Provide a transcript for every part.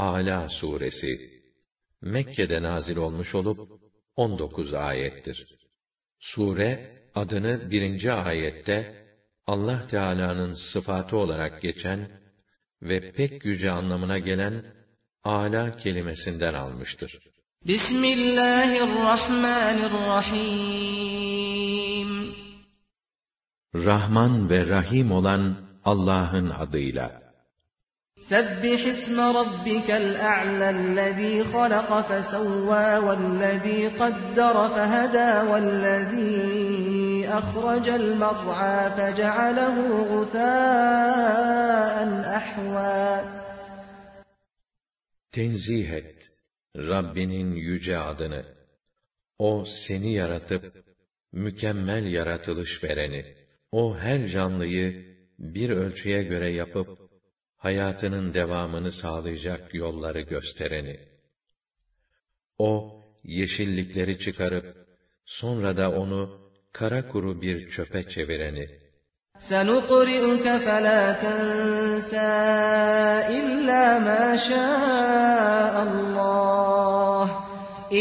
Ala suresi Mekke'de nazil olmuş olup 19 ayettir. Sure adını birinci ayette Allah Teala'nın sıfatı olarak geçen ve pek yüce anlamına gelen ala kelimesinden almıştır. Bismillahirrahmanirrahim Rahman ve Rahim olan Allah'ın adıyla. سبح اسم ربك الأعلى الذي خلق فسوى والذي قدر فهدى والذي أخرج المرعى فجعله غثاء أحوى Tenzih et Rabbinin yüce adını. O seni yaratıp mükemmel yaratılış vereni. O her canlıyı bir ölçüye göre yapıp hayatının devamını sağlayacak yolları göstereni. O, yeşillikleri çıkarıp, sonra da onu kara kuru bir çöpe çevireni. سَنُقْرِئُكَ فَلَا تَنْسَى إِلَّا مَا شَاءَ اللّٰهِ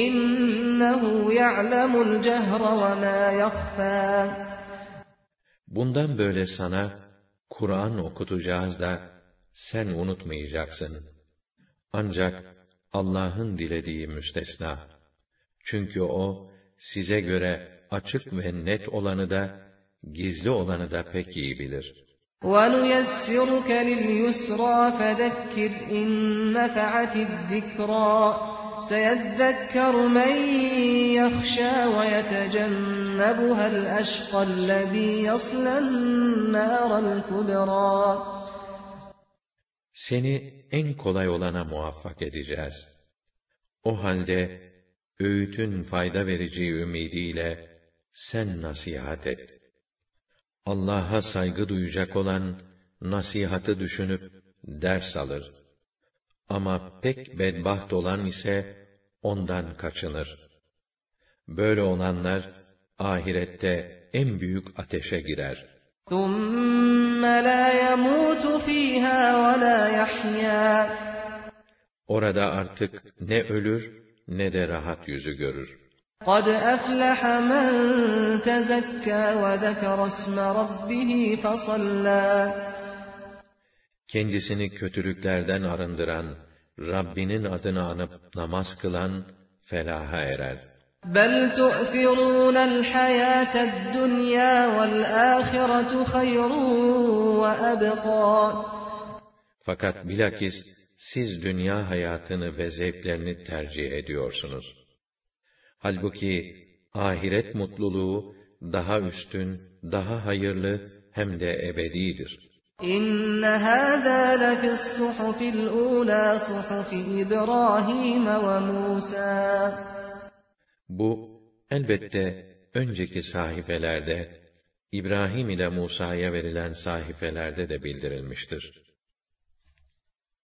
إِنَّهُ يَعْلَمُ الْجَهْرَ وَمَا يَخْفَى Bundan böyle sana Kur'an okutacağız da sen unutmayacaksın. Ancak Allah'ın dilediği müstesna. Çünkü o, size göre açık ve net olanı da, gizli olanı da pek iyi bilir. وَنُيَسِّرُكَ لِلْيُسْرَى فَذَكِّرْ اِنْ نَفَعَتِ الذِّكْرَى سَيَذَّكَّرُ مَنْ يَخْشَى وَيَتَجَنَّبُهَا الْأَشْقَى الَّذ۪ي يَصْلَى النَّارَ الْكُبْرَى seni en kolay olana muvaffak edeceğiz. O halde, öğütün fayda vereceği ümidiyle, sen nasihat et. Allah'a saygı duyacak olan, nasihatı düşünüp, ders alır. Ama pek bedbaht olan ise, ondan kaçınır. Böyle olanlar, ahirette en büyük ateşe girer. ثُمَّ لَا يَمُوتُ ف۪يهَا وَلَا يَحْيَا Orada artık ne ölür, ne de rahat yüzü görür. قَدْ أَفْلَحَ مَنْ تَزَكَّى وَذَكَرَ اسْمَ رَبِّهِ فَصَلَّى Kendisini kötülüklerden arındıran, Rabbinin adını anıp namaz kılan, felaha erer. بل تؤثرون الحياة الدنيا والآخرة خير وأبقى Fakat bilakis siz dünya hayatını ve zevklerini tercih ediyorsunuz. Halbuki ahiret mutluluğu daha üstün, daha hayırlı hem de ebedidir. İnne hâzâ lefis suhufil ula suhufi İbrahim ve Musa. Bu, elbette önceki sahifelerde, İbrahim ile Musa'ya verilen sahifelerde de bildirilmiştir.